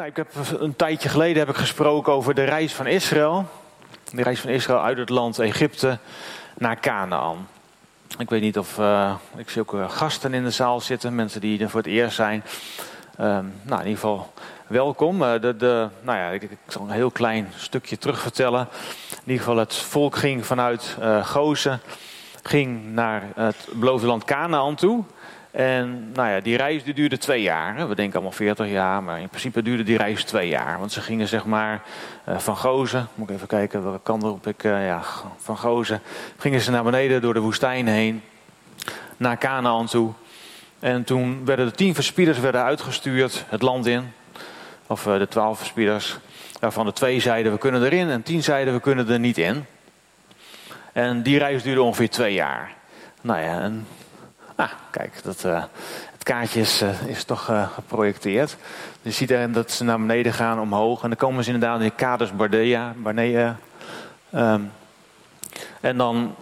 Nou, ik heb een tijdje geleden heb ik gesproken over de reis van Israël. De reis van Israël uit het land Egypte naar Canaan. Ik weet niet of uh, ik zie ook uh, gasten in de zaal zitten, mensen die er voor het eerst zijn. Um, nou, in ieder geval welkom. De, de, nou ja, ik, ik, zal een heel klein stukje terugvertellen. In ieder geval, het volk ging vanuit Gozen, ging naar het beloofde land Canaan toe. En nou ja, die reis die duurde twee jaar. We denken allemaal 40 jaar, maar in principe duurde die reis twee jaar. Want ze gingen zeg maar uh, van Gozen, moet ik even kijken welke kant op ik, uh, ja, van Gozen, gingen ze naar beneden door de woestijn heen, naar Canaan toe. En toen werden de tien verspieders werden uitgestuurd het land in, of uh, de twaalf verspieders, waarvan de twee zeiden we kunnen erin en tien zeiden we kunnen er niet in. En die reis duurde ongeveer twee jaar. Nou ja, en nou, kijk, dat, uh, het kaartje is, uh, is toch uh, geprojecteerd. Je ziet er dat ze naar beneden gaan, omhoog. En dan komen ze inderdaad in de kaders Bardea. Barnea. Um, en dan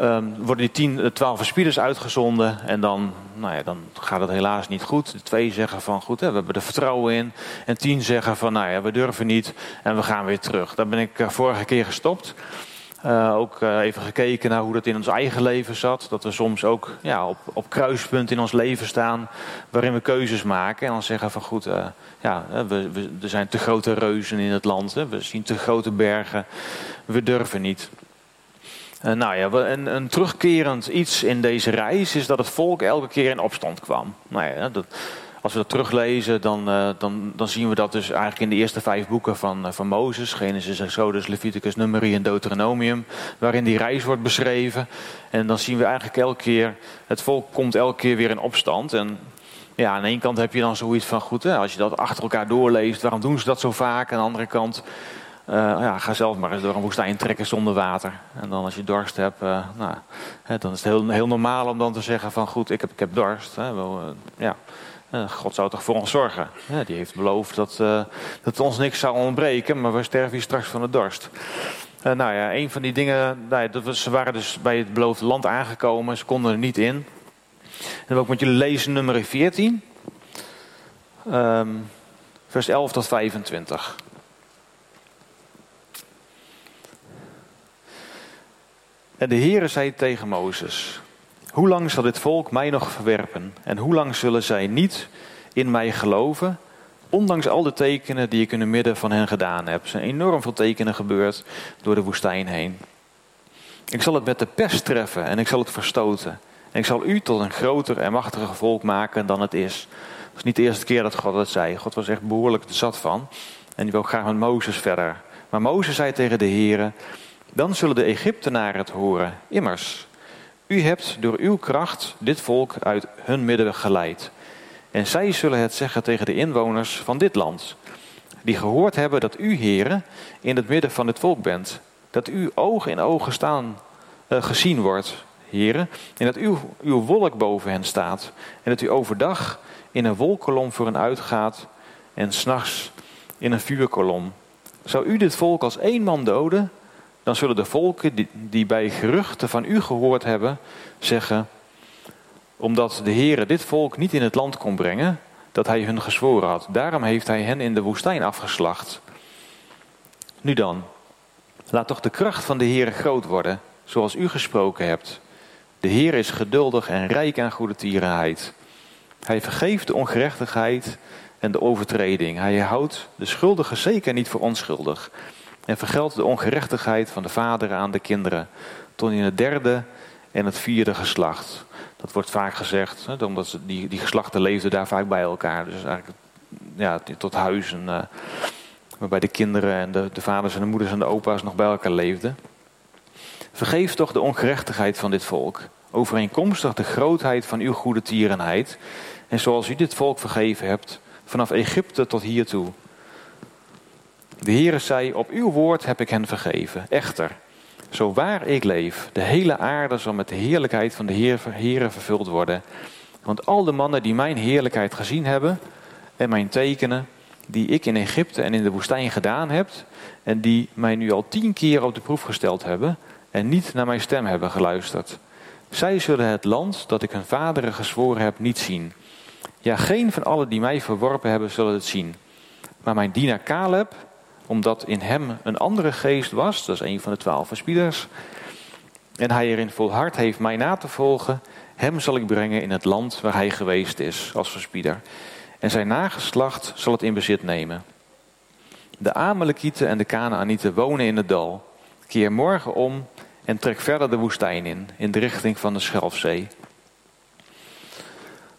um, worden die tien, twaalf verspieders uitgezonden. En dan, nou ja, dan gaat het helaas niet goed. De twee zeggen van goed, hè, we hebben er vertrouwen in. En tien zeggen van nou ja, we durven niet. En we gaan weer terug. Daar ben ik vorige keer gestopt. Uh, ook uh, even gekeken naar hoe dat in ons eigen leven zat. Dat we soms ook ja, op, op kruispunt in ons leven staan waarin we keuzes maken. En dan zeggen van goed, uh, ja, we, we, er zijn te grote reuzen in het land. Hè. We zien te grote bergen. We durven niet. nou ja, een, een, terugkerend iets in deze reis is dat het volk elke keer in opstand kwam. Nou ja, dat, als we dat teruglezen, dan, uh, dan, dan zien we dat dus eigenlijk in de eerste vijf boeken van, uh, van Mozes. Genesis, Exodus, Leviticus, Numeri en Deuteronomium. Waarin die reis wordt beschreven. En dan zien we eigenlijk elke keer, het volk komt elke keer weer in opstand. En ja, aan de ene kant heb je dan zoiets van, goed, hè, als je dat achter elkaar doorleest, waarom doen ze dat zo vaak? Aan de andere kant, uh, ja, ga zelf maar eens door een woestijn trekken zonder water. En dan als je dorst hebt, nou, hè, dan is het heel, heel normaal om dan te zeggen van, goed, ik heb, ik heb dorst. Hè, wel, ja. God zou toch voor ons zorgen. Die heeft beloofd dat, uh, dat ons niks zou ontbreken, maar we sterven hier straks van de dorst. Uh, nou ja, een van die dingen, nou ze waren dus bij het beloofde land aangekomen, ze konden er niet in. En dan wil ik met jullie lezen nummer 14, um, vers 11 tot 25. En de Heere zei tegen Mozes: hoe lang zal dit volk mij nog verwerpen? En hoe lang zullen zij niet in mij geloven? Ondanks al de tekenen die ik in het midden van hen gedaan heb. Er zijn enorm veel tekenen gebeurd door de woestijn heen. Ik zal het met de pest treffen en ik zal het verstoten. En ik zal u tot een groter en machtiger volk maken dan het is. Het is niet de eerste keer dat God dat zei. God was echt behoorlijk zat van. En die wil graag met Mozes verder. Maar Mozes zei tegen de heren: Dan zullen de Egyptenaren het horen. Immers, u hebt door uw kracht dit volk uit hun midden geleid. En zij zullen het zeggen tegen de inwoners van dit land, die gehoord hebben dat u, heren, in het midden van het volk bent. Dat u oog in ogen staan, uh, gezien wordt, heren, en dat uw, uw wolk boven hen staat. En dat u overdag in een wolkolom voor hen uitgaat en s'nachts in een vuurkolom. Zou u dit volk als één man doden, dan zullen de volken die, bij geruchten van u gehoord hebben, zeggen, omdat de Heere dit volk niet in het land kon brengen, dat hij hun gezworen had. Daarom heeft hij hen in de woestijn afgeslacht. Nu dan, laat toch de kracht van de Heere groot worden, zoals u gesproken hebt. De Heer is geduldig en rijk aan goede tierenheid. Hij vergeeft de ongerechtigheid en de overtreding. Hij houdt de schuldige zeker niet voor onschuldig en vergeldt de ongerechtigheid van de vader aan de kinderen, tot in het derde en het vierde geslacht. Dat wordt vaak gezegd, hè, omdat die, die geslachten leefden daar vaak bij elkaar. Dus eigenlijk ja, tot huizen, uh, waarbij de kinderen en de, de vaders en de moeders en de opa's nog bij elkaar leefden. Vergeef toch de ongerechtigheid van dit volk, overeenkomstig de grootheid van uw goede tierenheid, en zoals u dit volk vergeven hebt, vanaf Egypte tot hiertoe. De Heere zei, op uw woord heb ik hen vergeven. Echter, zo waar ik leef, de hele aarde zal met de heerlijkheid van de Heere vervuld worden. Want al de mannen die mijn heerlijkheid gezien hebben en mijn tekenen, die ik in Egypte en in de woestijn gedaan heb, en die mij nu al tien keer op de proef gesteld hebben en niet naar mijn stem hebben geluisterd. Zij zullen het land dat ik hun vaderen gezworen heb niet zien. Ja, geen van allen die mij verworpen hebben zullen het zien. Maar mijn dienaar Caleb, omdat in hem een andere geest was, dat is een van de twaalf verspieders, en hij erin volhard heeft mij na te volgen, hem zal ik brengen in het land waar hij geweest is als verspieder. En zijn nageslacht zal het in bezit nemen. De Amalekieten en de Kanaanieten wonen in het dal. Keer morgen om en trek verder de woestijn in, in de richting van de Schelfzee.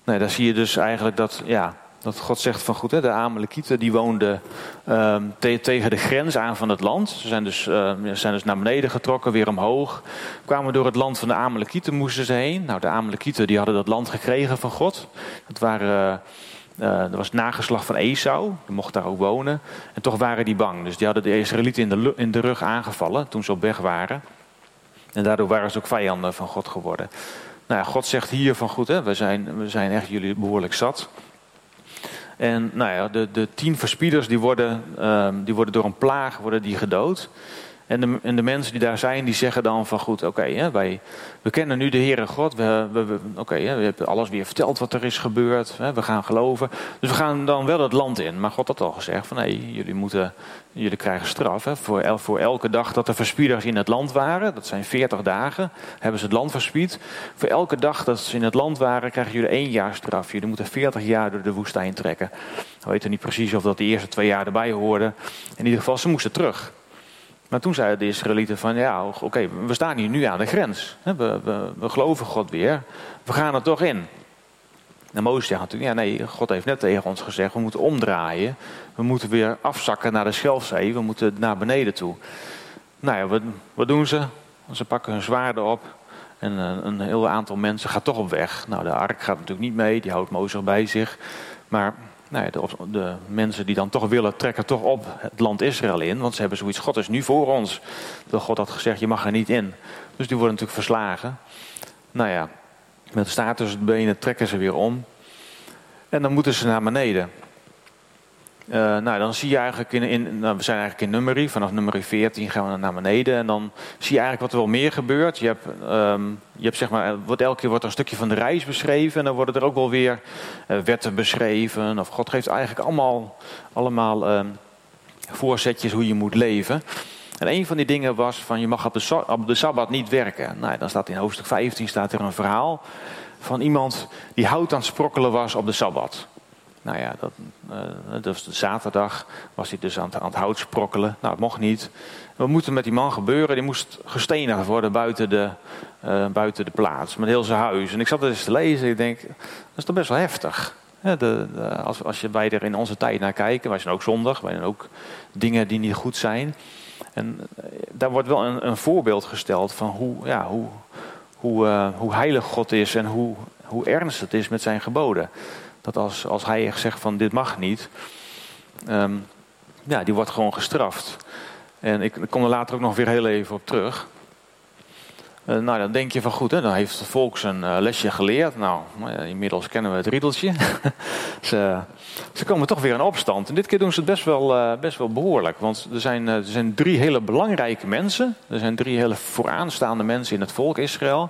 Nee, daar zie je dus eigenlijk dat, ja, dat God zegt van goed, hè, de Amalekieten die woonden uh, tegen de grens aan van het land. Ze zijn dus, uh, zijn dus naar beneden getrokken, weer omhoog. Kwamen door het land van de Amalekieten moesten ze heen. Nou, de Amalekieten die hadden dat land gekregen van God. Dat waren... Uh, dat was nageslag van Esau, die mocht daar ook wonen. En toch waren die bang. Dus die hadden de Israëlieten in de, in de rug aangevallen toen ze op weg waren. En daardoor waren ze ook vijanden van God geworden. Nou ja, God zegt hier van goed, hè, zijn, we zijn echt jullie behoorlijk zat. En nou ja, de, de tien verspieders die worden, um, die worden door een plaag worden die gedood. En de, en de, mensen die daar zijn, die zeggen dan van goed, oké, wij we kennen nu de Heere God. We, we, oké, we hebben alles weer verteld wat er is gebeurd. Hè, we gaan geloven. Dus we gaan dan wel het land in. Maar God had al gezegd van nee, jullie, moeten, jullie krijgen straf. Hè, voor, voor elke dag dat er verspieders in het land waren, dat zijn 40 dagen, hebben ze het land verspied. Voor elke dag dat ze in het land waren, krijgen jullie één jaar straf. Jullie moeten 40 jaar door de woestijn trekken. We weten niet precies of dat de eerste twee jaar erbij hoorden. In ieder geval, ze moesten terug. Maar toen zeiden de Israëlieten van ja, oké, we staan hier nu aan de grens. We, we, we, geloven God weer. We gaan er toch in. En Mozes zegt natuurlijk, ja nee, God heeft net tegen ons gezegd, we moeten omdraaien. We moeten weer afzakken naar de Schelfzee, we moeten naar beneden toe. Nou ja, wat, wat doen ze? Ze pakken hun zwaarden op en een, een heel aantal mensen gaat toch op weg. Nou, de ark gaat natuurlijk niet mee, die houdt Mozes bij zich. Maar nou de, de, mensen die dan toch willen, trekken toch op het land Israël in. Want ze hebben zoiets, God is nu voor ons. Dat God had gezegd, je mag er niet in. Dus die worden natuurlijk verslagen. Nou ja, met statusbenen trekken ze weer om. En dan moeten ze naar beneden. Uh, nou, dan zie je eigenlijk in, in nou, we zijn eigenlijk in nummerie. Vanaf nummerie 14 gaan we naar beneden. En dan zie je eigenlijk wat er wel meer gebeurt. Je hebt, um, je hebt zeg maar, wordt, elke keer wordt er een stukje van de reis beschreven. En dan worden er ook wel weer uh, wetten beschreven. Of God geeft eigenlijk allemaal, allemaal um, voorzetjes hoe je moet leven. En een van die dingen was van je mag op de, op de Sabbat niet werken. Nou, dan staat in hoofdstuk 15 staat er een verhaal van iemand die hout aan het sprokkelen was op de Sabbat. Nou ja, dat, uh, de zaterdag, was hij dus aan het, aan hout sprokkelen. Nou, het mocht niet. Wat moet er met die man gebeuren? Die moest gestenigd worden buiten de, uh, buiten de plaats, met heel zijn huis. En ik zat eens te lezen, ik denk, dat is toch best wel heftig. de, de, als, als je, wij er in onze tijd naar kijken, wij zijn ook zondig, wij zijn ook dingen die niet goed zijn. En uh, daar wordt wel een, een, voorbeeld gesteld van hoe, ja, hoe, hoe, hoe heilig God is en hoe, hoe ernstig het is met zijn geboden. Dat als, als hij zegt van dit mag niet, um, ja, die wordt gewoon gestraft. En ik, ik kom er later ook nog weer heel even op terug. Uh, nou, dan denk je van goed, hè, dan heeft het volk zijn uh, lesje geleerd. Nou, inmiddels kennen we het riedeltje. ze, ze, komen toch weer in opstand. En dit keer doen ze het best wel, uh, best wel behoorlijk. Want er zijn, er zijn drie hele belangrijke mensen. Er zijn drie hele vooraanstaande mensen in het volk Israël.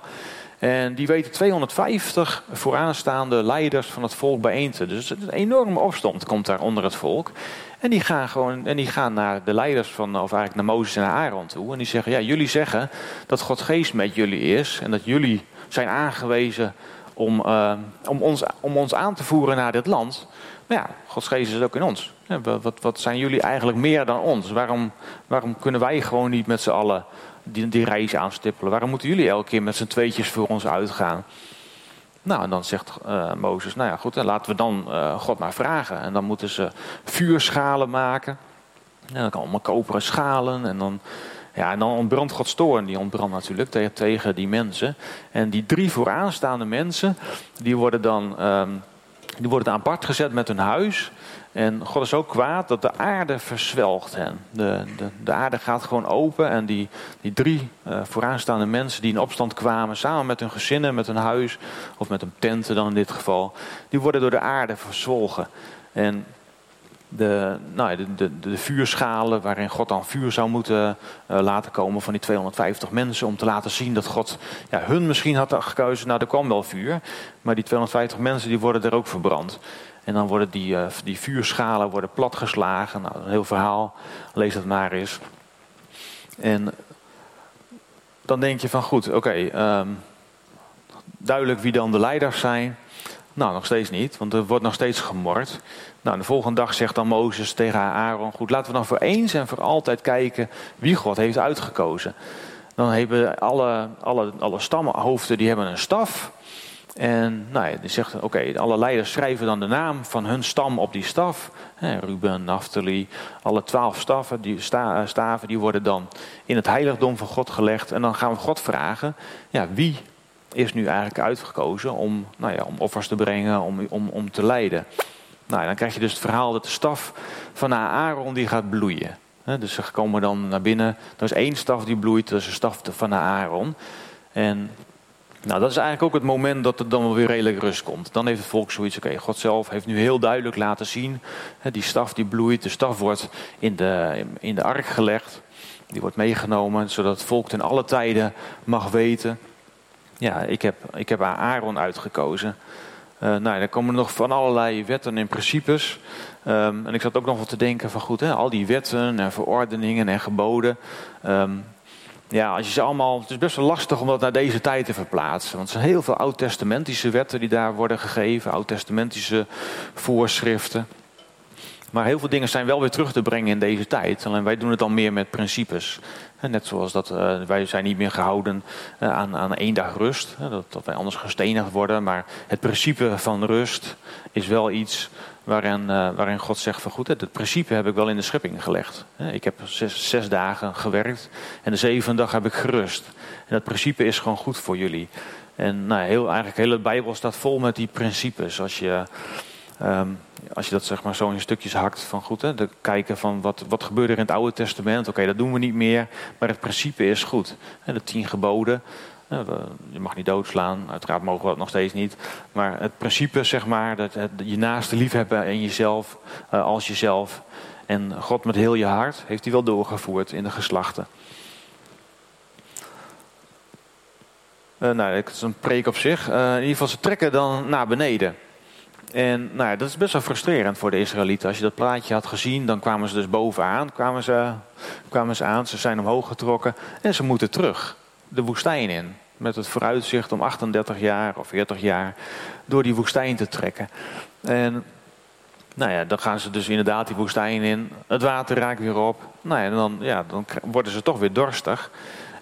En die weten 250 vooraanstaande leiders van het volk bijeen te. Dus een enorme opstand komt daar onder het volk. En die gaan gewoon en die gaan naar de leiders van, of eigenlijk naar Mozes en naar Aaron toe. En die zeggen: Ja, jullie zeggen dat God geest met jullie is. En dat jullie zijn aangewezen om, uh, om, ons, om ons aan te voeren naar dit land. Maar ja, Gods geest is ook in ons. Wat, wat zijn jullie eigenlijk meer dan ons? Waarom, waarom kunnen wij gewoon niet met z'n allen die, die reis aanstippelen. Waarom moeten jullie elke keer met z'n tweetjes voor ons uitgaan? Nou, en dan zegt uh, Mozes, nou ja goed, dan laten we dan uh, God maar vragen. En dan moeten ze vuurschalen maken. En dan kan allemaal koperen schalen. En dan, ja, en dan ontbrandt Gods toorn. Die ontbrandt natuurlijk tegen, die mensen. En die drie vooraanstaande mensen, die worden dan... Um, die worden apart gezet met hun huis. En God is ook kwaad dat de aarde verzwelgt hen. De, de, de aarde gaat gewoon open en die, die drie uh, vooraanstaande mensen die in opstand kwamen, samen met hun gezinnen, met hun huis, of met hun tenten dan in dit geval, die worden door de aarde verzwolgen. En de, nou, de, de, de, vuurschalen waarin God dan vuur zou moeten uh, laten komen van die 250 mensen. Om te laten zien dat God ja, hun misschien had gekozen. Nou, er kwam wel vuur. Maar die 250 mensen die worden er ook verbrand. En dan worden die, uh, die vuurschalen worden platgeslagen. Nou, een heel verhaal. Lees dat maar eens. En dan denk je van goed, oké. Um, duidelijk wie dan de leiders zijn. Nou, nog steeds niet, want er wordt nog steeds gemord. Nou, de volgende dag zegt dan Mozes tegen Aaron: Goed, laten we dan voor eens en voor altijd kijken wie God heeft uitgekozen. Dan hebben alle, alle, alle stamhoofden die hebben een staf. En nou ja, die zegt: Oké, alle leiders schrijven dan de naam van hun stam op die staf. Ruben, Naphtali, alle twaalf staven die, staven, die worden dan in het heiligdom van God gelegd. En dan gaan we God vragen: ja, wie is nu eigenlijk uitgekozen om, nou ja, om offers te brengen, om, om, om te leiden. Nou, dan krijg je dus het verhaal dat de staf van Aaron die gaat bloeien. dus ze komen dan naar binnen. Er is één staf die bloeit, dat is de staf van Aaron. En nou, dat is eigenlijk ook het moment dat er dan weer redelijk rust komt. Dan heeft het volk zoiets, oké, God zelf heeft nu heel duidelijk laten zien. die staf die bloeit, de staf wordt in de, in de ark gelegd. Die wordt meegenomen, zodat het volk ten alle tijden mag weten ja, ik heb, ik heb Aaron uitgekozen. Uh, nou, er komen nog van allerlei wetten en principes. Um, en ik zat ook nog wat te denken van goed, hè, al die wetten en verordeningen en geboden. Um, ja, als je ze allemaal. Het is best wel lastig om dat naar deze tijd te verplaatsen. Want er zijn heel veel oud-testamentische wetten die daar worden gegeven, oud-testamentische voorschriften. Maar heel veel dingen zijn wel weer terug te brengen in deze tijd. Alleen wij doen het dan meer met principes. Net zoals dat uh, wij zijn niet meer gehouden uh, aan, aan één dag rust. Dat, dat wij anders gestenigd worden. Maar het principe van rust is wel iets waarin, uh, waarin God zegt van goed, het principe heb ik wel in de schepping gelegd. Ik heb zes, zes dagen gewerkt en de zevende dag heb ik gerust. En dat principe is gewoon goed voor jullie. En nou, heel, eigenlijk hele Bijbel staat vol met die principes. Als je Um, als je dat zeg maar zo in stukjes hakt van goed, hè, de kijken van wat, wat gebeurde er in het Oude Testament. Oké, dat doen we niet meer, maar het principe is goed. De tien geboden, je mag niet doodslaan, uiteraard mogen we dat nog steeds niet. Maar het principe, zeg maar, dat je naaste liefhebben en jezelf uh, als jezelf. En God met heel je hart heeft hij wel doorgevoerd in de geslachten. Uh, nou, dat is een preek op zich. Uh, in ieder geval, ze trekken dan naar beneden. En nou ja, dat is best wel frustrerend voor de Israëlieten. Als je dat plaatje had gezien, dan kwamen ze dus bovenaan. Kwamen ze, kwamen ze aan, ze zijn omhoog getrokken. En ze moeten terug de woestijn in. Met het vooruitzicht om 38 jaar of 40 jaar door die woestijn te trekken. En nou ja, dan gaan ze dus inderdaad die woestijn in. Het water raakt weer op. Nou ja, dan, ja, dan worden ze toch weer dorstig.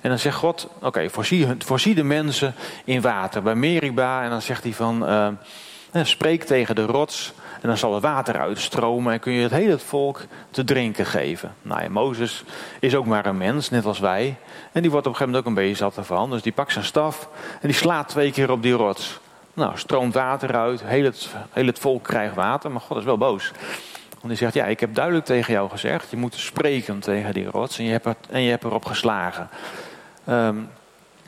En dan zegt God, oké, voorzie, voorzie, de mensen in water. Bij Meriba, en dan zegt hij van... Uh, Spreek tegen de rots en dan zal er water uitstromen en kun je het hele volk te drinken geven. Nou Mozes is ook maar een mens, net als wij. En die wordt op een gegeven moment ook een beetje zat ervan. Dus die pakt zijn staf en die slaat twee keer op die rots. Nou, stroomt water uit, heel het, heel het volk krijgt water, maar God is wel boos. Want hij zegt, ja, ik heb duidelijk tegen jou gezegd, je moet spreken tegen die rots en je hebt, er, en je hebt erop geslagen. Um,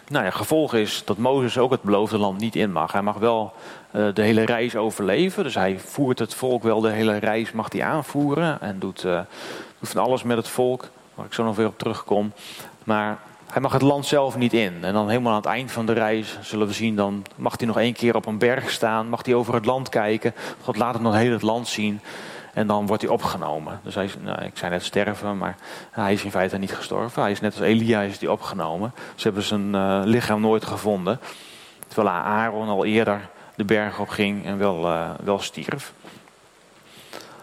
nou ja, gevolg is dat Mozes ook het beloofde land niet in mag. Hij mag wel uh, de hele reis overleven. Dus hij voert het volk wel de hele reis, mag hij aanvoeren. En doet, uh, doet van alles met het volk, waar ik zo nog weer op terugkom. Maar hij mag het land zelf niet in. En dan helemaal aan het eind van de reis zullen we zien, dan mag hij nog één keer op een berg staan. Mag hij over het land kijken. God laat hem nog heel het land zien. En dan wordt hij opgenomen. Dus hij is, nou, ik zei net sterven, maar hij is in feite niet gestorven. Hij is net als Elia is die opgenomen. Ze hebben zijn uh, lichaam nooit gevonden. Terwijl Aaron al eerder de berg op ging en wel, uh, wel stierf.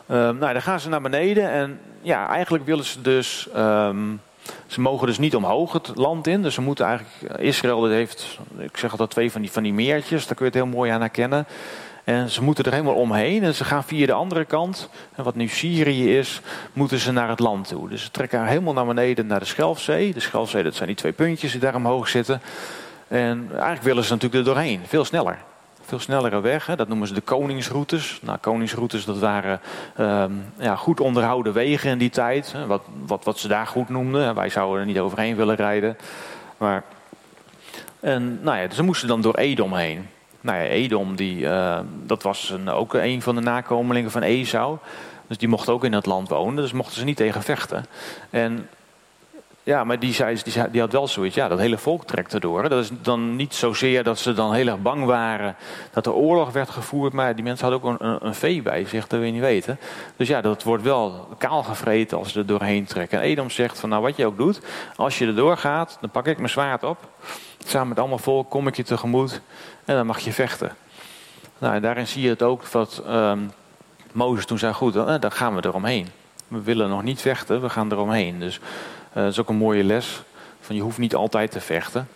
Uh, nou, dan gaan ze naar beneden en ja, eigenlijk willen ze dus. Um, ze mogen dus niet omhoog het land in. Dus ze moeten eigenlijk. Israël heeft, ik zeg altijd twee van die, van die meertjes. Daar kun je het heel mooi aan herkennen. En ze moeten er helemaal omheen en ze gaan via de andere kant. En wat nu Syrië is, moeten ze naar het land toe. Dus ze trekken helemaal naar beneden naar de Schelfzee. De Schelfzee, dat zijn die twee puntjes die daar omhoog zitten. En eigenlijk willen ze natuurlijk er doorheen, veel sneller. Veel snellere weg, dat noemen ze de koningsroutes. Nou, koningsroutes, dat waren um, ja, goed onderhouden wegen in die tijd. Wat, wat, wat ze daar goed noemden. Wij zouden er niet overheen willen rijden. Maar, en nou ja, ze moesten dan door Edom heen. Nou ja, Edom, die, uh, dat was een, ook een van de nakomelingen van Esau. Dus die mochten ook in dat land wonen, dus mochten ze niet tegen vechten. En ja, maar die, die, had wel zoiets, ja, dat hele volk trekt erdoor. Dat is dan niet zozeer dat ze dan heel erg bang waren dat er oorlog werd gevoerd, maar die mensen hadden ook een, een, vee bij zich, dat wil je niet weten. Dus ja, dat wordt wel kaal gevreten als ze er doorheen trekken. En Edom zegt van, nou wat je ook doet, als je er doorgaat, dan pak ik mijn zwaard op. Samen met allemaal volk kom ik je tegemoet en dan mag je vechten. Nou, en daarin zie je het ook dat um, Mozes toen zei, goed, dan, dan gaan we eromheen. We willen nog niet vechten, we gaan eromheen. Dus dat is ook een mooie les. Van je hoeft niet altijd te vechten.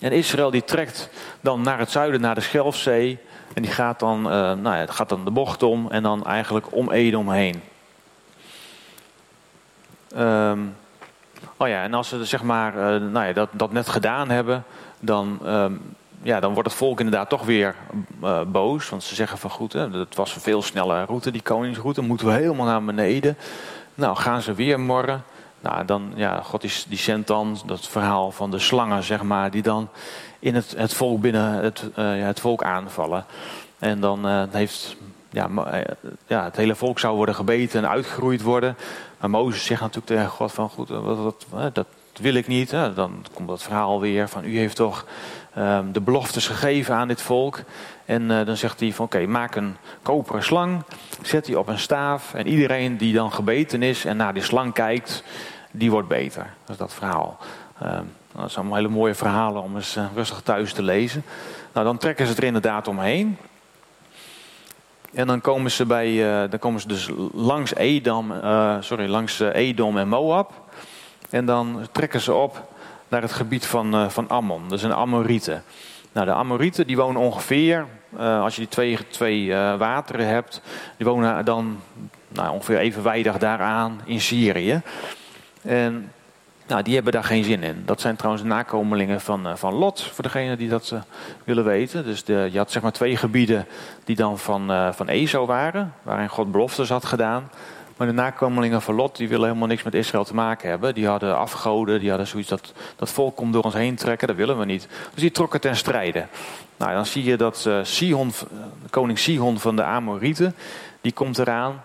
En Israël die trekt dan naar het zuiden, naar de Schelfzee. En die gaat dan, uh, nou ja, gaat dan de bocht om en dan eigenlijk om Edom heen. Um, oh ja, en als ze zeg maar, uh, nou ja, dat, dat net gedaan hebben, dan, um, ja, dan wordt het volk inderdaad toch weer boos. Want ze zeggen van goed, hè, dat was een veel snellere route, die koningsroute. Moeten we helemaal naar beneden. Nou, gaan ze weer morren. Nou, dan, ja, God die, die zendt dan dat verhaal van de slangen, zeg maar, die dan in het, het volk binnen het, ja, het volk aanvallen. En dan uh, heeft, ja, uh, ja, het hele volk zou worden gebeten en uitgegroeid worden. Maar Mozes zegt natuurlijk tegen God van, goed, dat, dat, wil ik niet. Dan komt dat verhaal weer van, u heeft toch um, de beloftes gegeven aan dit volk. En dan zegt hij van, oké, maak een koperen slang, zet die op een staaf. En iedereen die dan gebeten is en naar die slang kijkt die wordt beter. Dat is dat verhaal. Uh, dat zijn allemaal hele mooie verhalen om eens uh, rustig thuis te lezen. Nou, dan trekken ze er inderdaad omheen. En dan komen ze, bij, uh, dan komen ze dus langs Edom, uh, sorry, langs Edom en Moab. En dan trekken ze op naar het gebied van, van Ammon. Dat een Amorieten. Nou, de Amorieten die wonen ongeveer, als je die twee, twee wateren hebt, die wonen dan nou, ongeveer evenwijdig daaraan in Syrië. En nou, die hebben daar geen zin in. Dat zijn trouwens nakomelingen van, uh, van Lot, voor degenen die dat uh, willen weten. Dus de, je had zeg maar twee gebieden die dan van, uh, van Ezo waren, waarin God beloftes had gedaan. Maar de nakomelingen van Lot, die willen helemaal niks met Israël te maken hebben. Die hadden afgoden, die hadden zoiets dat dat volk komt door ons heen trekken, dat willen we niet. Dus die trokken ten strijde. Nou, dan zie je dat Sihon, koning Sihon van de Amorieten, die komt eraan.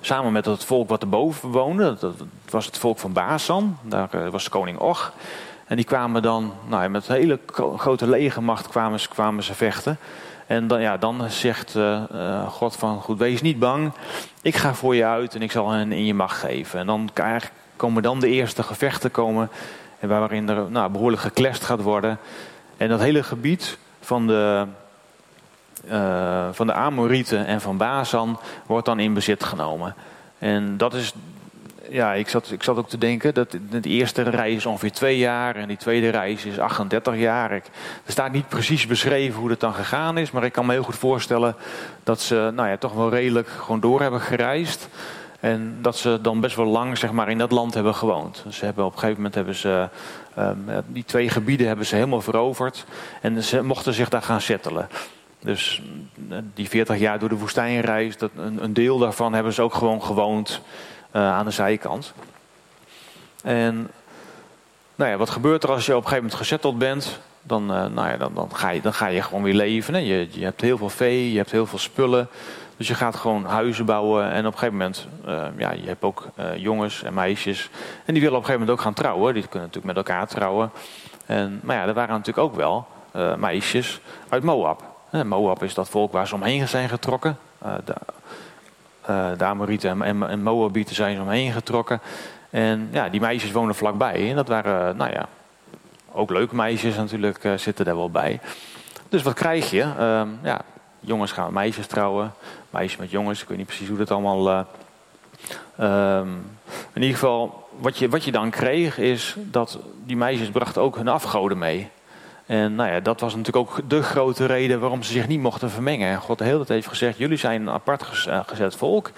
Samen met het volk wat erboven woonde. Dat was het volk van Basan. Daar eh, was koning Och. En die kwamen dan nou, met een hele grote legermacht kwamen, kwamen ze vechten. En dan, ja, dan zegt uh, God van, goed, wees niet bang. Ik ga voor je uit en ik zal hen in je macht geven. En dan komen dan de eerste gevechten komen. Waarin er nou, behoorlijk geklest gaat worden. En dat hele gebied van de, uh, van de Amorieten en van Bazan wordt dan in bezit genomen. En dat is, ja, ik zat, ik zat ook te denken dat de eerste reis is ongeveer twee jaar en die tweede reis is 38 jaar. Ik, er staat niet precies beschreven hoe dat dan gegaan is, maar ik kan me heel goed voorstellen dat ze nou ja, toch wel redelijk gewoon door hebben gereisd. En dat ze dan best wel lang zeg maar, in dat land hebben gewoond. Dus ze hebben, op een gegeven moment hebben ze um, die twee gebieden hebben ze helemaal veroverd. En ze mochten zich daar gaan settelen. Dus eh, die 40 jaar door de woestijnreis, dat, een, een deel daarvan hebben ze ook gewoon gewoond uh, aan de zijkant. En nou ja, wat gebeurt er als je op een gegeven moment gezetteld bent? Dan, uh, nou ja, dan, dan, ga je, dan ga je gewoon weer leven. Je, je hebt heel veel vee, je hebt heel veel spullen. Dus je gaat gewoon huizen bouwen. En op een gegeven moment, uh, ja, je hebt ook jongens en meisjes. En die willen op een gegeven moment ook gaan trouwen. Die kunnen natuurlijk met elkaar trouwen. En, maar ja, er waren natuurlijk ook wel meisjes uit Moab. Moab is dat volk waar ze omheen zijn getrokken. De, uh, de Amorieten en, en, Moabieten zijn ze omheen getrokken. En ja, die meisjes wonen vlakbij. En dat waren, nou ja, ook leuke meisjes natuurlijk zitten daar wel bij. Dus wat krijg je? Uh, ja, jongens gaan meisjes trouwen. Meisjes met jongens. Ik weet niet precies hoe dat allemaal... Uh, in ieder geval, wat je, wat je dan kreeg is dat die meisjes brachten ook hun afgoden mee. En nou ja, dat was natuurlijk ook de grote reden waarom ze zich niet mochten vermengen. En God de hele tijd heeft gezegd, jullie zijn een apart eh, gezet volk.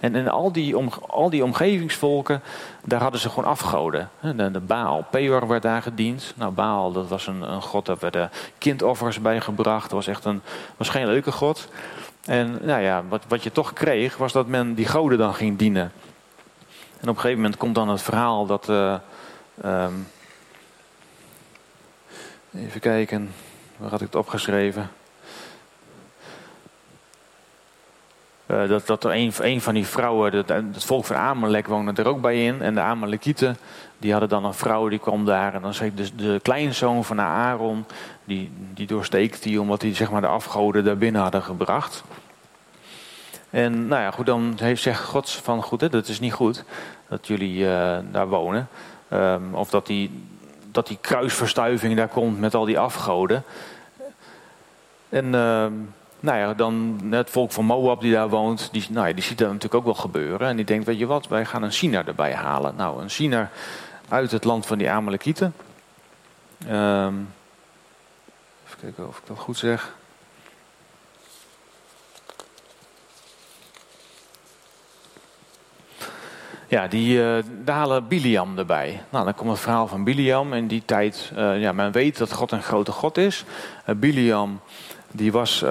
En in al die, om, al die omgevingsvolken, daar hadden ze gewoon afgoden. De, de Baal, Peor werd daar gediend. Nou, Baal, dat was een, een god, daar werden kindoffers bij gebracht. Dat was echt een, was geen leuke god. En nou ja, wat, wat je toch kreeg, was dat men die goden dan ging dienen. En op een gegeven moment komt dan het verhaal dat... Uh, um, Even kijken, waar had ik het opgeschreven? uh, dat, dat er een, van die vrouwen, het, het volk van Amalek woonde er ook bij in. En de Amalekieten, die hadden dan een vrouw die kwam daar. En dan zei de, de kleinzoon van Aaron, die, die doorsteekt die omdat hij zeg maar, de afgoden daar binnen hadden gebracht. En nou ja, goed, dan heeft zegt God van goed, hè, dat is niet goed dat jullie uh, daar wonen. Um, of dat die, dat die kruisverstuiving daar komt met al die afgoden. En uh, nou ja, dan het volk van Moab die daar woont, die, nou ja, die ziet dat natuurlijk ook wel gebeuren. En die denkt, weet je wat, wij gaan een Sina erbij halen. Nou, een Sina uit het land van die Amalekieten. Um, even kijken of ik dat goed zeg. Ja, die, uh, daar halen Biliam erbij. Nou, dan komt het verhaal van Biliam. In die tijd, uh, ja, men weet dat God een grote God is. Uh, Biliam, die, was,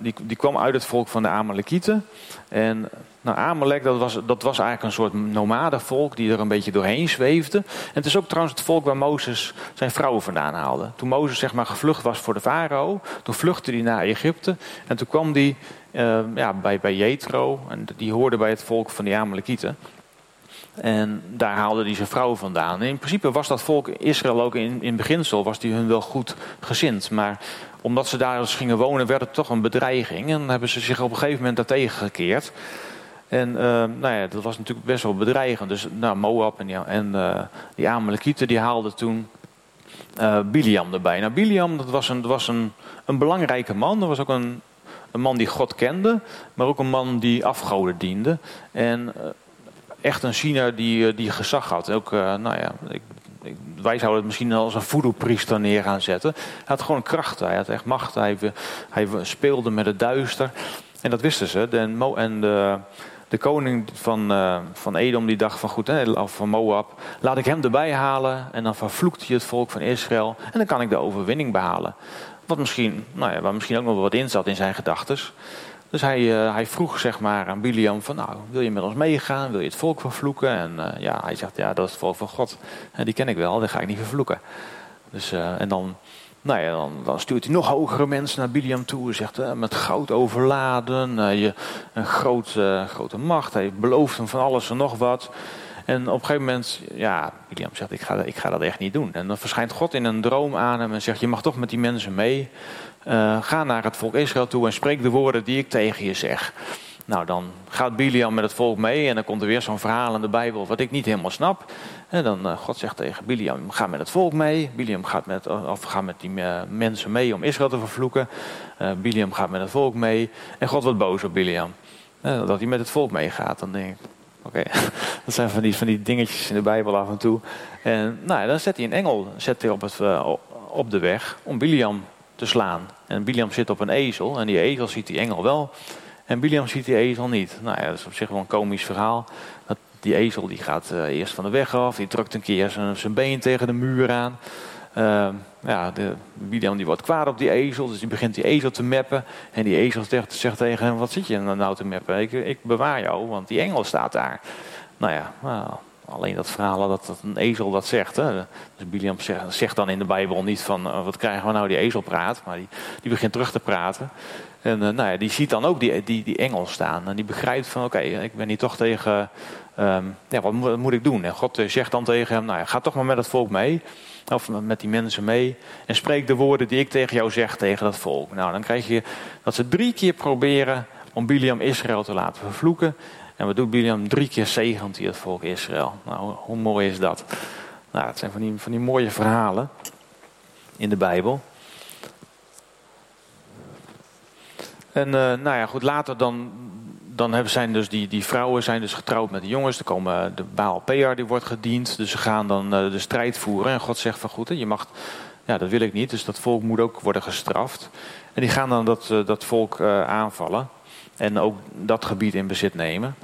die, die kwam uit het volk van de Amalekieten. En nou, Amalek, dat was, dat was eigenlijk een soort nomadenvolk die er een beetje doorheen zweefde. En het is ook trouwens het volk waar Mozes zijn vrouwen vandaan haalde. Toen Mozes zeg maar gevlucht was voor de farao, toen vluchtte hij naar Egypte. En toen kwam hij ja, bij, bij Jethro, en die hoorde bij het volk van die Amalekieten. En daar haalde hij zijn vrouw vandaan. In principe was dat volk Israël ook in, in beginsel was die hun wel goed gezind. Maar omdat ze daar dus gingen wonen, werd het toch een bedreiging. En hebben ze zich op een gegeven moment daartegen gekeerd. En uh, nou ja, dat was natuurlijk best wel bedreigend. Dus nou, Moab en, die, en uh, die Amalekieten die haalden toen uh, Biliam erbij. Nou, Biliam dat was, een, dat was een, een belangrijke man. Dat was ook een, een man die God kende, maar ook een man die afgoden diende. En echt een China die, eh, die gezag had. Ook, uh, nou ja, ik, wij zouden het misschien als een voodoo-priester neer gaan zetten. Hij had gewoon kracht, hij had echt macht. Hij, hij speelde met het duister. En dat wisten ze. De, en de, de koning van, van Edom die dacht van goed, hè, of van Moab, laat ik hem erbij halen en dan vervloekt hij het volk van Israël en dan kan ik de overwinning behalen. Wat misschien, nou ja, waar misschien ook nog wat in zat in zijn gedachten. Dus hij, uh, hij vroeg zeg maar aan Biliam van nou, wil je met ons meegaan? Wil je het volk vervloeken? En uh, ja, hij zegt ja, dat is het volk van God. Die ken ik wel, dat ga ik niet vervloeken. Dus, uh, en dan, nou ja, dan, dan, stuurt hij nog hogere mensen naar Biliam toe. Zegt met goud overladen, je, een groot, grote macht. Hij belooft hem van alles en nog wat. En op een gegeven moment, ja, William zegt, ik ga, ik ga dat echt niet doen. En dan verschijnt God in een droom aan hem en zegt, je mag toch met die mensen mee. Uh, ga naar het volk Israël toe en spreek de woorden die ik tegen je zeg. Nou, dan gaat Biliam met het volk mee en dan komt er weer zo'n verhaal in de Bijbel wat ik niet helemaal snap. En dan uh, God zegt tegen Biliam, ga met het volk mee. Biliam gaat met, of ga met die mensen mee om Israël te vervloeken. Biliam gaat met het volk mee. En God wordt boos op Biliam. dat hij met het volk meegaat. Dan denk ik, oké, dat zijn van die, van die dingetjes in de Bijbel af en toe. En nou, dan zet hij een engel zet hij op, het, op de weg om Biliam te slaan. En Biliam zit op een ezel en die ezel ziet die engel wel. En Biliam ziet die ezel niet. Nou ja, dat is op zich wel een komisch verhaal. Dat die ezel die gaat uh, eerst van de weg af, die drukt een keer zijn, zijn been tegen de muur aan. Uh, ja, de, die wordt kwaad op die ezel, dus die begint die ezel te meppen. En die ezel zegt, zegt tegen hem, wat zit je nou te meppen? Ik, ik bewaar jou, want die engel staat daar. Nou ja, nou, Alleen dat verhaal dat, dat een ezel dat zegt. Hè. Dus Biliam zegt, dan in de Bijbel niet van uh, wat krijgen we nou die ezel praat. Maar die, die begint terug te praten. En uh, nou ja, die ziet dan ook die, die, engel staan. En die begrijpt van oké, ik ben hier toch tegen... Um, ja, wat, moet ik doen? En God uh, zegt dan tegen hem, nou ja, ga toch maar met het volk mee. Of met die mensen mee. En spreek de woorden die ik tegen jou zeg tegen dat volk. Nou, dan krijg je dat ze drie keer proberen om Biliam Israël te laten vervloeken. En wat doet Biliam? Drie keer zegent hij het volk Israël. Nou, hoe mooi is dat? Nou, het zijn van die, van die mooie verhalen in de Bijbel. En uh, nou ja, goed, later dan, dan hebben, zijn dus die, die vrouwen zijn dus getrouwd met de jongens. Er komen de Baal Pear, die wordt gediend. Dus ze gaan dan uh, de strijd voeren. En God zegt van goed, je mag, ja dat wil ik niet. Dus dat volk moet ook worden gestraft. En die gaan dan dat, uh, dat volk aanvallen. En ook dat gebied in bezit nemen.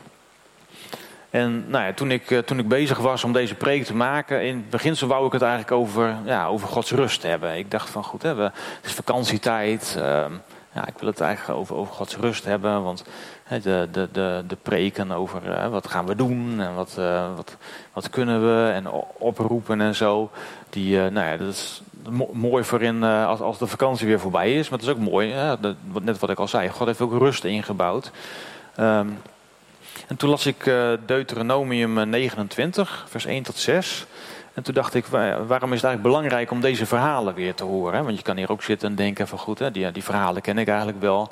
En nou ja, toen, ik, eh, toen ik bezig was om deze preek te maken, in het beginsel wou ik het eigenlijk over, ja, over Gods rust hebben. Ik dacht van goed, hè, we, het is vakantietijd. Uh, ja, ik wil het eigenlijk over, over Gods rust hebben. Want hè, de, de, de, de preken over uh, wat gaan we doen en wat, uh, wat, wat kunnen we en oproepen en zo. Die, nou ja, dat is mooi voor in, als, als de vakantie weer voorbij is. Maar het is ook mooi, net wat ik al zei, God heeft ook rust ingebouwd. Ehm, en toen las ik uh, Deuteronomium 29, vers 1 tot 6. En toen dacht ik, waarom is het eigenlijk belangrijk om deze verhalen weer te horen? Want je kan hier ook zitten en denken van goed, die, die verhalen ken ik eigenlijk wel.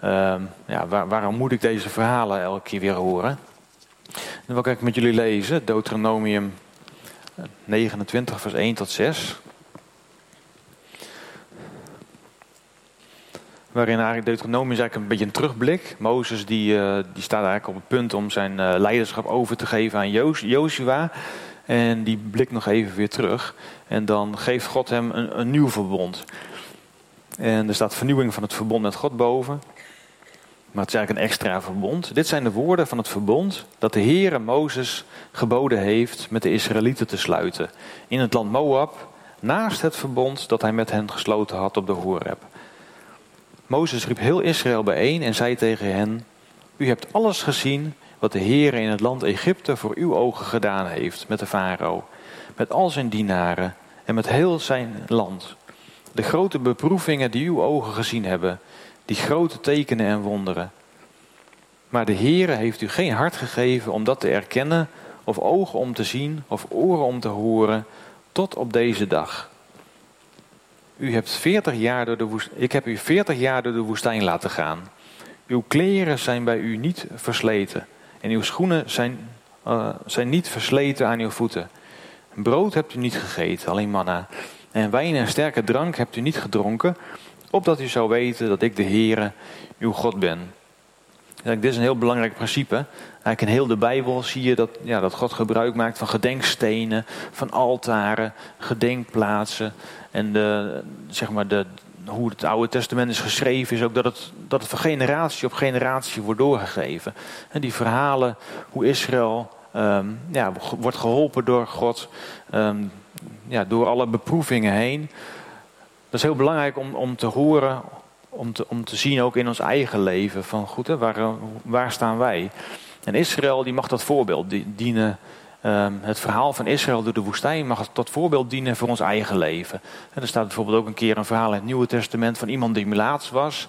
Ehm, ja, waarom moet ik deze verhalen elke keer weer horen? Dan wil ik met jullie lezen, Deuteronomium 29, vers 1 tot 6. Waarin eigenlijk Deuteronomium is eigenlijk een beetje een terugblik. Mozes die, uh, die staat eigenlijk op het punt om zijn uh, leiderschap over te geven aan Joshua. En die blikt nog even weer terug. En dan geeft God hem een, een nieuw verbond. En er staat vernieuwing van het verbond met God boven. Maar het is eigenlijk een extra verbond. Dit zijn de woorden van het verbond dat de Heere Mozes geboden heeft met de Israëlieten te sluiten. In het land Moab, naast het verbond dat hij met hen gesloten had op de Horeb. Mozes riep heel Israël bijeen en zei tegen hen: U hebt alles gezien wat de Heere in het land Egypte voor uw ogen gedaan heeft met de farao, met al zijn dienaren en met heel zijn land. De grote beproevingen die uw ogen gezien hebben, die grote tekenen en wonderen. Maar de Heere heeft u geen hart gegeven om dat te erkennen, of ogen om te zien, of oren om te horen, tot op deze dag. U hebt 40 jaar door de ik heb u 40 jaar door de woestijn laten gaan. Uw kleren zijn bij u niet versleten en uw schoenen zijn, uh, zijn niet versleten aan uw voeten. Brood hebt u niet gegeten, alleen manna. En wijn en sterke drank hebt u niet gedronken, opdat u zou weten dat ik de Heere, uw God ben. dit is een heel belangrijk principe. In heel de Bijbel zie je dat, ja, dat God gebruik maakt van gedenkstenen, van altaren, gedenkplaatsen. En de, zeg maar de, hoe het Oude Testament is geschreven, is ook dat het, dat het van generatie op generatie wordt doorgegeven. En die verhalen, hoe Israël um, ja, wordt geholpen door God, um, ja, door alle beproevingen heen. Dat is heel belangrijk om, om te horen, om te, om te zien ook in ons eigen leven. Van goed, hè, waar, waar staan wij? En Israël die mag dat voorbeeld dienen Ehm, het verhaal van Israël door de woestijn mag tot voorbeeld dienen voor ons eigen leven. En er staat bijvoorbeeld ook een keer een verhaal in het Nieuwe Testament van iemand die melaats was.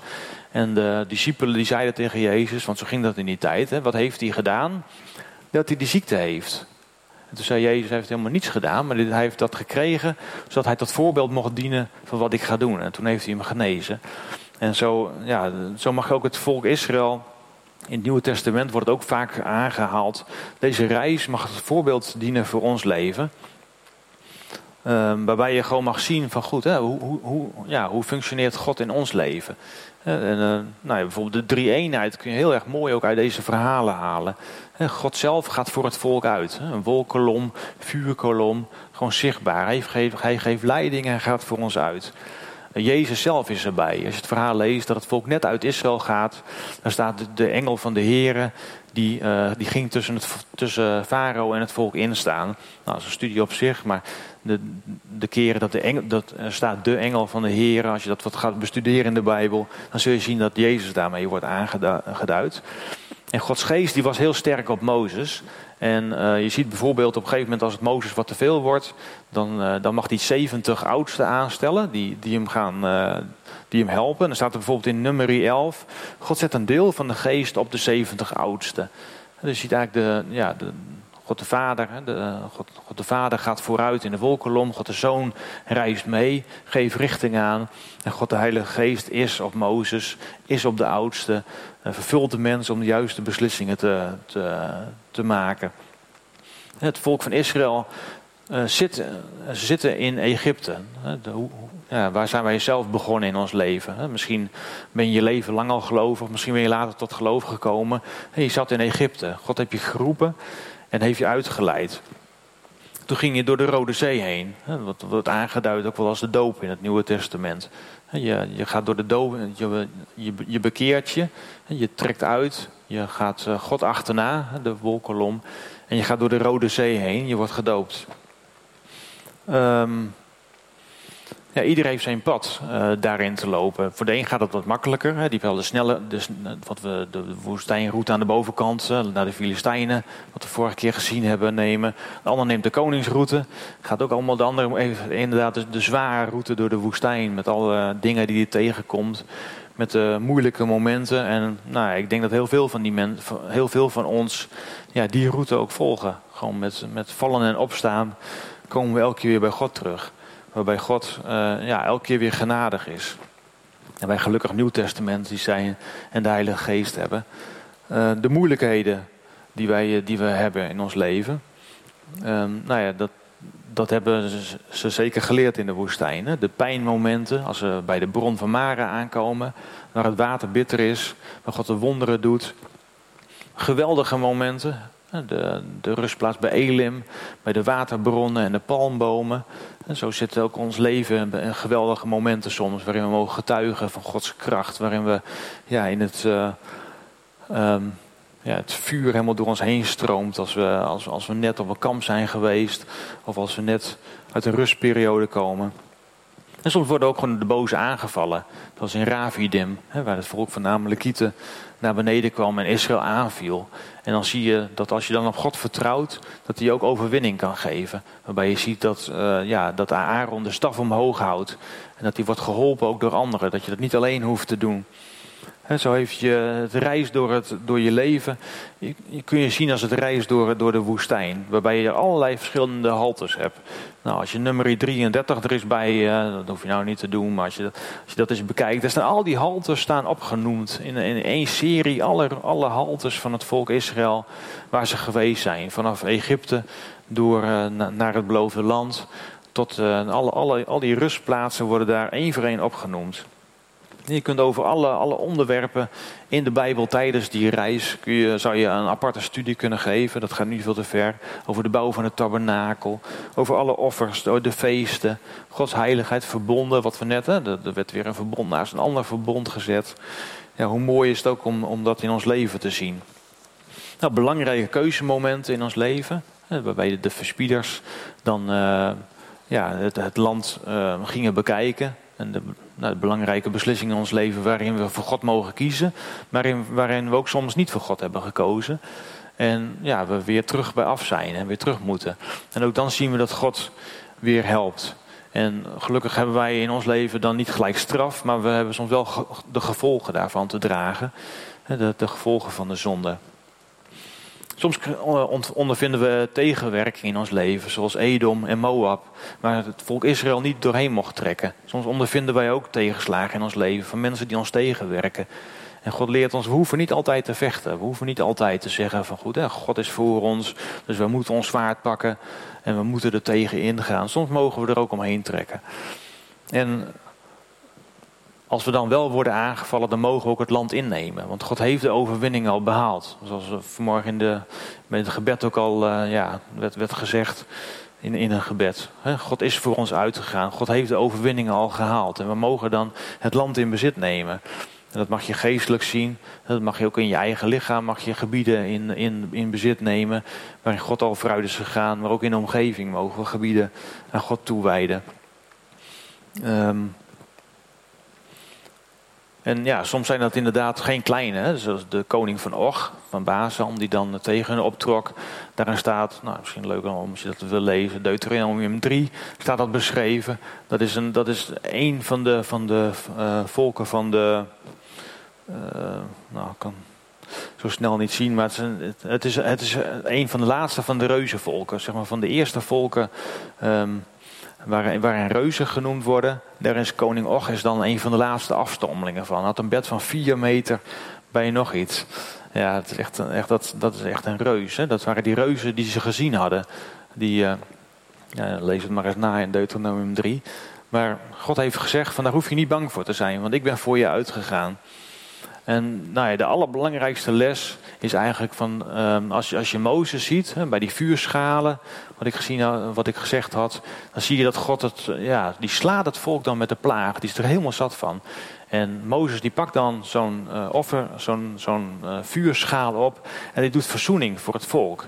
En de discipelen die zeiden tegen Jezus, want zo ging dat in die tijd, hè, wat heeft hij gedaan? Dat hij die ziekte heeft. En toen zei Jezus, hij heeft helemaal niets gedaan, maar hij heeft dat gekregen, zodat hij tot voorbeeld mocht dienen van wat ik ga doen. En toen heeft hij hem genezen. En zo, ja, zo mag ook het volk Israël in het Nieuwe Testament wordt het ook vaak aangehaald. Deze reis mag het voorbeeld dienen voor ons leven. Um, waarbij je gewoon mag zien van goed, hè, hoe, hoe, hoe, ja, hoe functioneert God in ons leven. En, uh, nou ja, bijvoorbeeld de drie-eenheid kun je heel erg mooi ook uit deze verhalen halen. God zelf gaat voor het volk uit. Een wolkolom, vuurkolom, gewoon zichtbaar. Hij geeft, hij geeft leiding en gaat voor ons uit. Jezus zelf is erbij. Als je het verhaal leest dat het volk net uit Israël gaat, dan staat de, engel van de Here, die, uh, die ging tussen, het, tussen Farao en het volk instaan. Nou, dat is een studie op zich, maar de, de keren dat, de engel, dat staat de engel van de Here, als je dat wat gaat bestuderen in de Bijbel, dan zul je zien dat Jezus daarmee wordt aangeduid. En Gods geest die was heel sterk op Mozes. En uh, je ziet bijvoorbeeld op een gegeven moment als het Mozes wat te veel wordt, dan, uh, dan mag hij 70 oudsten aanstellen die, die, hem gaan, uh, die hem helpen. dan staat er bijvoorbeeld in nummer 11, God zet een deel van de geest op de 70 oudsten. Dus je ziet eigenlijk de, ja, de, God de Vader, de, God, God, de Vader gaat vooruit in de wolkolom. God de Zoon reist mee, geeft richting aan. En God de Heilige Geest is op Mozes, is op de oudste. Vervult de mens om de juiste beslissingen te, te, te maken. Het volk van Israël uh, zit, uh, zitten in Egypte. Ja, waar zijn wij zelf begonnen in ons leven? Misschien ben je je leven lang al gelovig, misschien ben je later tot geloof gekomen. Je zat in Egypte. God heeft je geroepen en heeft je uitgeleid. Toen ging je door de Rode Zee heen. Wat wordt aangeduid ook wel als de doop in het Nieuwe Testament. Je, je gaat door de doop, je, je, je bekeert je, je trekt uit, je gaat eh, God achterna, de wolkolom. En je gaat door de Rode Zee heen, je wordt gedoopt. Um, iedereen heeft zijn pad uh, daarin te lopen. Voor de een gaat het wat makkelijker. Hè. Die heeft wel de snelle, de, wat we de woestijnroute aan de bovenkant, uh, naar de Filistijnen, wat we vorige keer gezien hebben, nemen. De ander neemt de koningsroute. Gaat ook allemaal de andere, inderdaad, de, de zware route door de woestijn, met alle dingen die je tegenkomt. met de moeilijke momenten. En nou, ik denk dat heel veel van, die men, heel veel van ons ja, die route ook volgen. Gewoon met, met vallen en opstaan komen we elke keer weer bij God terug. Waarbij God uh, ja, elke keer weer genadig is. En wij gelukkig Nieuw Testament die zijn en de Heilige Geest hebben. Uh, de moeilijkheden die, wij, die we hebben in ons leven. Um, nou ja, dat, dat hebben ze zeker geleerd in de woestijn. De pijnmomenten, als ze bij de bron van Mara aankomen, waar het water bitter is, waar God de wonderen doet. Geweldige momenten, de, de rustplaats bij Elim, bij de waterbronnen en de palmbomen. En zo zit ook ons leven in geweldige momenten soms, waarin we mogen getuigen van Gods kracht, waarin we ja, in het, uh, um, ja, het vuur helemaal door ons heen stroomt als we, als, als we net op een kamp zijn geweest of als we net uit een rustperiode komen. En soms worden ook gewoon de boze aangevallen. Zoals in Ravidim, waar het volk van Amalekieten naar beneden kwam en Israël aanviel. En dan zie je dat als je dan op God vertrouwt, dat hij ook overwinning kan geven. Waarbij je ziet dat, uh, ja, dat Aaron de staf omhoog houdt. En dat hij wordt geholpen ook door anderen. Dat je dat niet alleen hoeft te doen. Zo heeft je het reis door, het, door je leven, je, kun je zien als het reis door, door de woestijn. Waarbij je allerlei verschillende haltes hebt. Nou, als je nummer 33 er is bij, uh, dat hoef je nou niet te doen, maar als je, als je dat eens bekijkt, dan staan al die haltes staan opgenoemd. In, in één serie, alle, alle haltes van het volk Israël, waar ze geweest zijn. Vanaf Egypte door uh, naar het beloofde land, tot uh, alle, alle, al die rustplaatsen worden daar één voor één opgenoemd. Je kunt over alle, alle onderwerpen in de Bijbel tijdens die reis, kun je, zou je een aparte studie kunnen geven. Dat gaat nu veel te ver. Over de bouw van het tabernakel. Over alle offers, de feesten. Gods heiligheid verbonden. Wat we net, hè, er werd weer een verbond naast een ander verbond gezet. Ja, hoe mooi is het ook om, om dat in ons leven te zien. Nou, belangrijke keuzemomenten in ons leven. Waarbij de verspieders dan uh, ja, het, land uh, gingen bekijken. En de, nou, belangrijke beslissingen in ons leven waarin we voor God mogen kiezen. Maar in, waarin we ook soms niet voor God hebben gekozen. En ja, we weer terug bij af zijn en weer terug moeten. En ook dan zien we dat God weer helpt. En gelukkig hebben wij in ons leven dan niet gelijk straf, maar we hebben soms wel de gevolgen daarvan te dragen. De gevolgen van de zonde. Soms ondervinden we tegenwerking in ons leven, zoals Edom en Moab, waar het volk Israël niet doorheen mocht trekken. Soms ondervinden wij ook tegenslagen in ons leven van mensen die ons tegenwerken. En God leert ons, we hoeven niet altijd te vechten. We hoeven niet altijd te zeggen van goed, hè, God is voor ons, dus we moeten ons zwaard pakken en we moeten er tegen ingaan. Soms mogen we er ook omheen trekken. En als we dan wel worden aangevallen, dan mogen we ook het land innemen. Want God heeft de overwinning al behaald. Zoals vanmorgen in met het gebed ook al uh, ja, werd, werd gezegd in, in een gebed. God is voor ons uitgegaan. God heeft de overwinning al gehaald. En we mogen dan het land in bezit nemen. En dat mag je geestelijk zien. Dat mag je ook in je eigen lichaam. Mag je gebieden in, in, in bezit nemen. Waarin God al vooruit is gegaan. Maar ook in de omgeving mogen we gebieden aan God toewijden. Um, en ja, soms zijn dat inderdaad geen kleine. Zoals de koning van Og, van Bazan, die dan tegen hen optrok. Daarin staat, nou, misschien leuk om als je dat wil lezen, Deuteronomium 3 staat dat beschreven. Dat is, een, dat is een van de, van de uh, volken van de. Uh, nou, ik kan zo snel niet zien, maar het is, een, het, is, het is een van de laatste van de reuzenvolken. Zeg maar van de eerste volken. Um, waarin, reuzen genoemd worden. Daar is koning is dan een van de laatste afstammelingen van. Hij had een bed van vier meter bij nog iets. Ja, het is echt, echt, dat, dat is echt een reus. Hè? Dat waren die reuzen die ze gezien hadden. Die, uh, ja, lees het maar eens na in Deuteronomium 3. Maar God heeft gezegd, van daar hoef je niet bang voor te zijn, want ik ben voor je uitgegaan. En nou ja, de allerbelangrijkste les is eigenlijk van um, als, je, als je Mozes ziet, hè, bij die vuurschalen, wat ik, gezien, wat ik gezegd had, dan zie je dat God het, ja, die slaat het volk dan met de plaag. Die is er helemaal zat van. En Mozes die pakt dan zo'n uh, offer, zo'n uh, vuurschaal op en die doet verzoening voor het volk.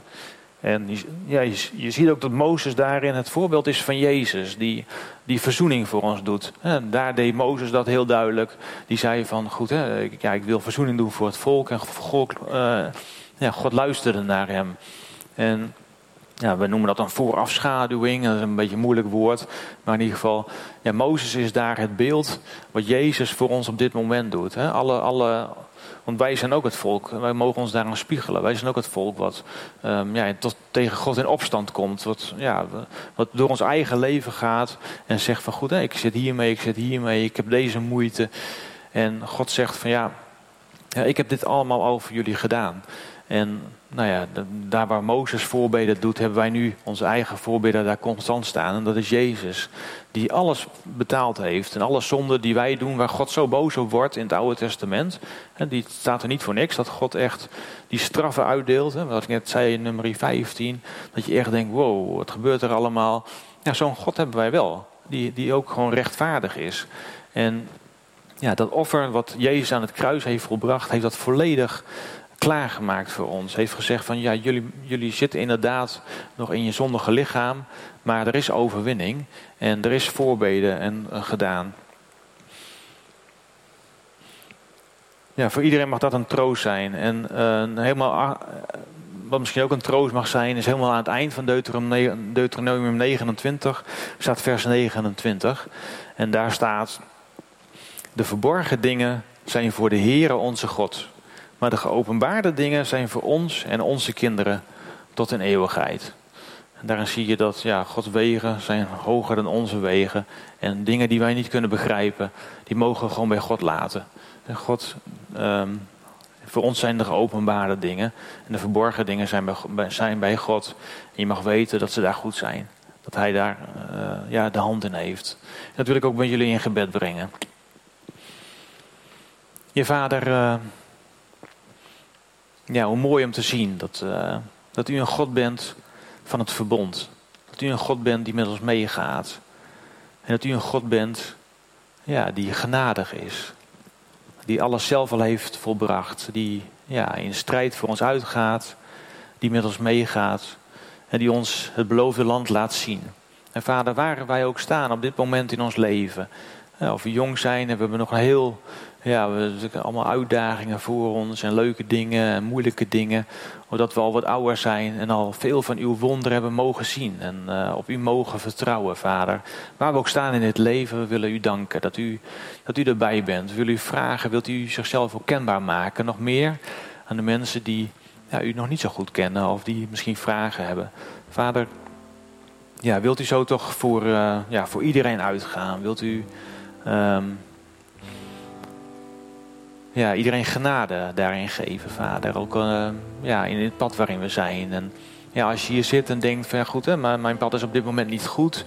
En ja, je, ziet ook dat Mozes daarin het voorbeeld is van Jezus, die, die verzoening voor ons doet. En daar deed Mozes dat heel duidelijk. Die zei van, goed, hè, ik, ik wil verzoening doen voor het volk. En God, uh, ja, God luisterde naar hem. En ja, we noemen dat een voorafschaduwing, dat is een beetje een moeilijk woord. Maar in ieder geval, ja, Mozes is daar het beeld wat Jezus voor ons op dit moment doet. Hè? Alle, alle, want wij zijn ook het volk, wij mogen ons daaraan spiegelen. Wij zijn ook het volk wat um, ja, tot, tegen God in opstand komt. Wat, ja, wat door ons eigen leven gaat en zegt van goed, ik zit hiermee, ik zit hiermee, ik heb deze moeite. En God zegt van ja, ja ik heb dit allemaal over jullie gedaan. En nou ja, daar waar Mozes voorbeden doet, hebben wij nu onze eigen voorbeden daar constant staan. En dat is Jezus, die alles betaald heeft. En alle zonden die wij doen, waar God zo boos op wordt in het Oude Testament. En die staat er niet voor niks, dat God echt die straffen uitdeelt. Wat ik net zei in nummer 15, dat je echt denkt, wow, wat gebeurt er allemaal? Ja, zo'n God hebben wij wel, die, die ook gewoon rechtvaardig is. En ja, dat offer wat Jezus aan het kruis heeft volbracht, heeft dat volledig klaargemaakt voor ons. Heeft gezegd van ja, jullie, jullie zitten inderdaad nog in je zondige lichaam, maar er is overwinning en er is voorbeden en, uh, gedaan. Ja, voor iedereen mag dat een troost zijn. En uh, helemaal, wat misschien ook een troost mag zijn, is helemaal aan het eind van Deuteronomium 29 staat vers 29. En daar staat: De verborgen dingen zijn voor de Heere onze God. Maar de geopenbaarde dingen zijn voor ons en onze kinderen tot in eeuwigheid. En daarin zie je dat ja, Gods wegen zijn hoger dan onze wegen. En dingen die wij niet kunnen begrijpen, die mogen we gewoon bij God laten. En God, um, voor ons zijn de geopenbaarde dingen. En de verborgen dingen zijn bij, zijn bij God. En je mag weten dat ze daar goed zijn. Dat Hij daar uh, ja, de hand in heeft. Dat wil ik ook met jullie in gebed brengen. Je vader... Uh, ja, hoe mooi om te zien dat, uh, dat u een God bent van het verbond. Dat u een God bent die met ons meegaat. En dat u een God bent ja, die genadig is. Die alles zelf al heeft volbracht. Die ja, in strijd voor ons uitgaat. Die met ons meegaat. En die ons het beloofde land laat zien. En vader, waar wij ook staan op dit moment in ons leven. Of we jong zijn en we hebben nog een heel ja, we hebben allemaal uitdagingen voor ons en leuke dingen en moeilijke dingen. Omdat we al wat ouder zijn en al veel van uw wonderen hebben mogen zien. En uh, op u mogen vertrouwen, Vader. Waar we ook staan in het leven, we willen u danken dat u, dat u erbij bent. We willen u vragen, wilt u zichzelf ook kenbaar maken? Nog meer aan de mensen die ja, u nog niet zo goed kennen of die misschien vragen hebben. Vader, ja, wilt u zo toch voor, uh, ja, voor iedereen uitgaan? Wilt u... Um, ja, iedereen genade daarin geven, vader. Ook uh, ja, in het pad waarin we zijn. En ja, als je hier zit en denkt van goed, hè, maar mijn pad is op dit moment niet goed.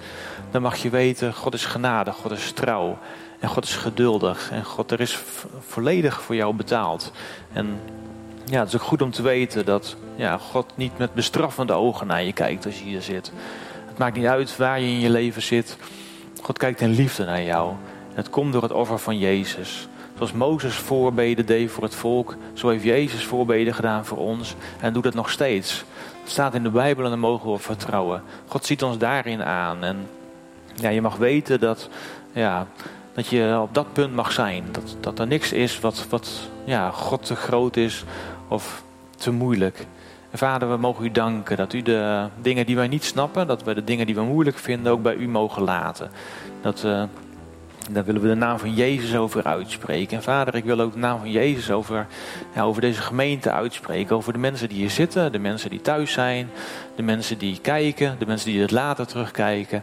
Dan mag je weten, God is genade, God is trouw. En God is geduldig. En God, er is volledig voor jou betaald. En ja, het is ook goed om te weten dat ja, God niet met bestraffende ogen naar je kijkt als je hier zit. Het maakt niet uit waar je in je leven zit. God kijkt in liefde naar jou. Het komt door het offer van Jezus. Zoals Mozes voorbeden deed voor het volk, zo heeft Jezus voorbeden gedaan voor ons en doet het nog steeds. Het staat in de Bijbel en daar mogen we vertrouwen. God ziet ons daarin aan. En ja, je mag weten dat, ja, dat je op dat punt mag zijn. Dat, dat er niks is wat, wat ja, God te groot is of te moeilijk. En vader, we mogen u danken dat u de dingen die wij niet snappen, dat we de dingen die we moeilijk vinden ook bij u mogen laten. Dat, uh, daar willen we de naam van Jezus over uitspreken. En vader, ik wil ook de naam van Jezus over, ja, over deze gemeente uitspreken. Over de mensen die hier zitten, de mensen die thuis zijn, de mensen die kijken, de mensen die het later terugkijken.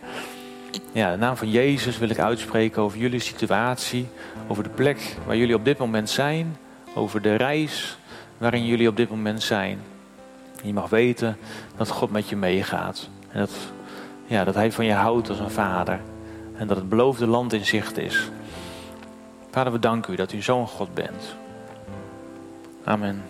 Ja, de naam van Jezus wil ik uitspreken over jullie situatie, over de plek waar jullie op dit moment zijn, over de reis waarin jullie op dit moment zijn. Je mag weten dat God met je meegaat. En ja, dat Hij van je houdt als een vader en dat het beloofde land in zicht is. Vader, we danken u dat u zo'n God bent. Amen.